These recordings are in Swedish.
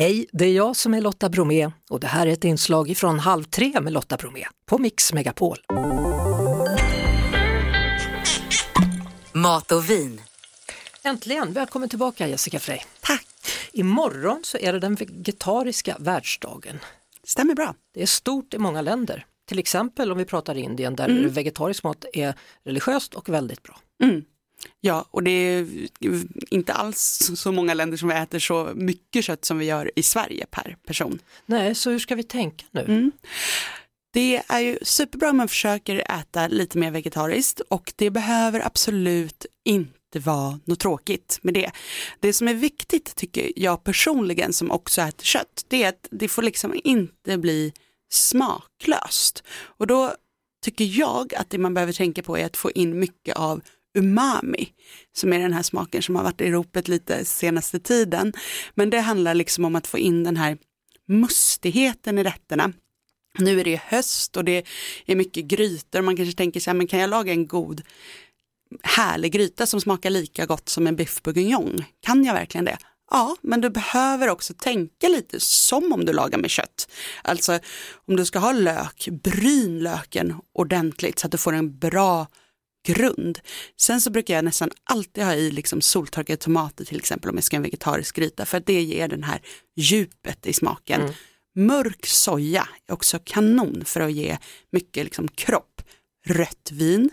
Hej, det är jag som är Lotta Bromé och det här är ett inslag från Halv tre med Lotta Bromé på Mix Megapol. Mat och vin. Äntligen, välkommen tillbaka Jessica Frey. Tack. Imorgon så är det den vegetariska världsdagen. Stämmer bra. Det är stort i många länder. Till exempel om vi pratar Indien där Mm. vegetarisk mat är religiöst och väldigt bra. Mm. Ja, och det är inte alls så många länder som äter så mycket kött som vi gör i Sverige per person. Nej, så hur ska vi tänka nu? Mm. Det är ju superbra om man försöker äta lite mer vegetariskt och det behöver absolut inte vara något tråkigt med det. Det som är viktigt tycker jag personligen som också äter kött, det är att det får liksom inte bli smaklöst. Och då tycker jag att det man behöver tänka på är att få in mycket av umami, som är den här smaken som har varit i ropet lite senaste tiden. Men det handlar liksom om att få in den här mustigheten i rätterna. Nu är det höst och det är mycket grytor. Man kanske tänker sig, men kan jag laga en god härlig gryta som smakar lika gott som en biff bourguignon? Kan jag verkligen det? Ja, men du behöver också tänka lite som om du lagar med kött. Alltså om du ska ha lök, bryn löken ordentligt så att du får en bra grund. Sen så brukar jag nästan alltid ha i liksom soltorkade tomater till exempel om jag ska en vegetarisk gryta för att det ger den här djupet i smaken. Mm. Mörk soja är också kanon för att ge mycket liksom kropp. Rött vin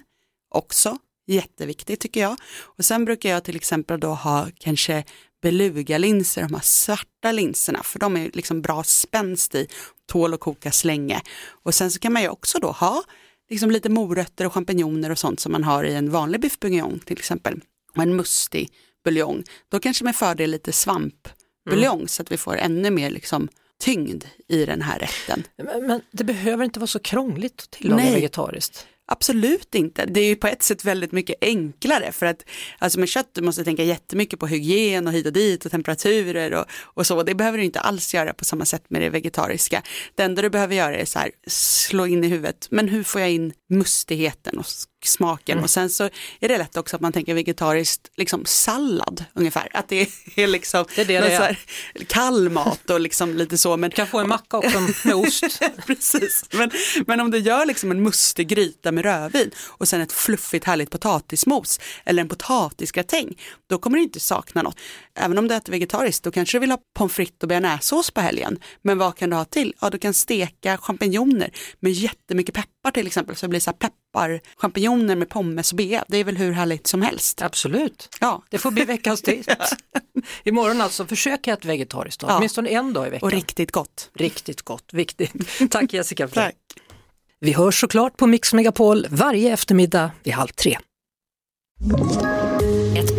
också jätteviktigt tycker jag. Och sen brukar jag till exempel då ha kanske belugalinser, de här svarta linserna, för de är liksom bra spänst i, tål att kokas länge. Och sen så kan man ju också då ha liksom lite morötter och champinjoner och sånt som man har i en vanlig biff bourguignon till exempel. Och en mustig buljong. Då kanske med fördel lite svampbuljong så att vi får ännu mer liksom tyngd i den här rätten. Men, men det behöver inte vara så krångligt att tillaga vegetariskt. Absolut inte. Det är ju på ett sätt väldigt mycket enklare för att alltså med kött du måste tänka jättemycket på hygien och hit och dit och temperaturer och, och så. Det behöver du inte alls göra på samma sätt med det vegetariska. Det enda du behöver göra är så här, slå in i huvudet, men hur får jag in mustigheten och smaken och sen så är det lätt också att man tänker vegetariskt, liksom sallad ungefär, att det är liksom Det är det det är. kall mat och liksom lite så. Men Du kan få en macka också med ost. Precis, men, men om du gör liksom en mustig gryta med rödvin och sen ett fluffigt härligt potatismos eller en potatisgratäng, då kommer du inte sakna något. Även om du äter vegetariskt, då kanske du vill ha pommes frites och bearnaisesås på helgen. Men vad kan du ha till? Ja, du kan steka champinjoner med jättemycket peppar till exempel, så det blir så här peppar, champinjoner med pommes och bea. Det är väl hur härligt som helst. Absolut. Ja, Det får bli veckans tips. Imorgon alltså, försök äta vegetariskt då. Ja. åtminstone en dag i veckan. och riktigt gott. Riktigt gott, viktigt. Tack Jessica. Tack. Vi hörs såklart på Mix Megapol varje eftermiddag vid halv tre.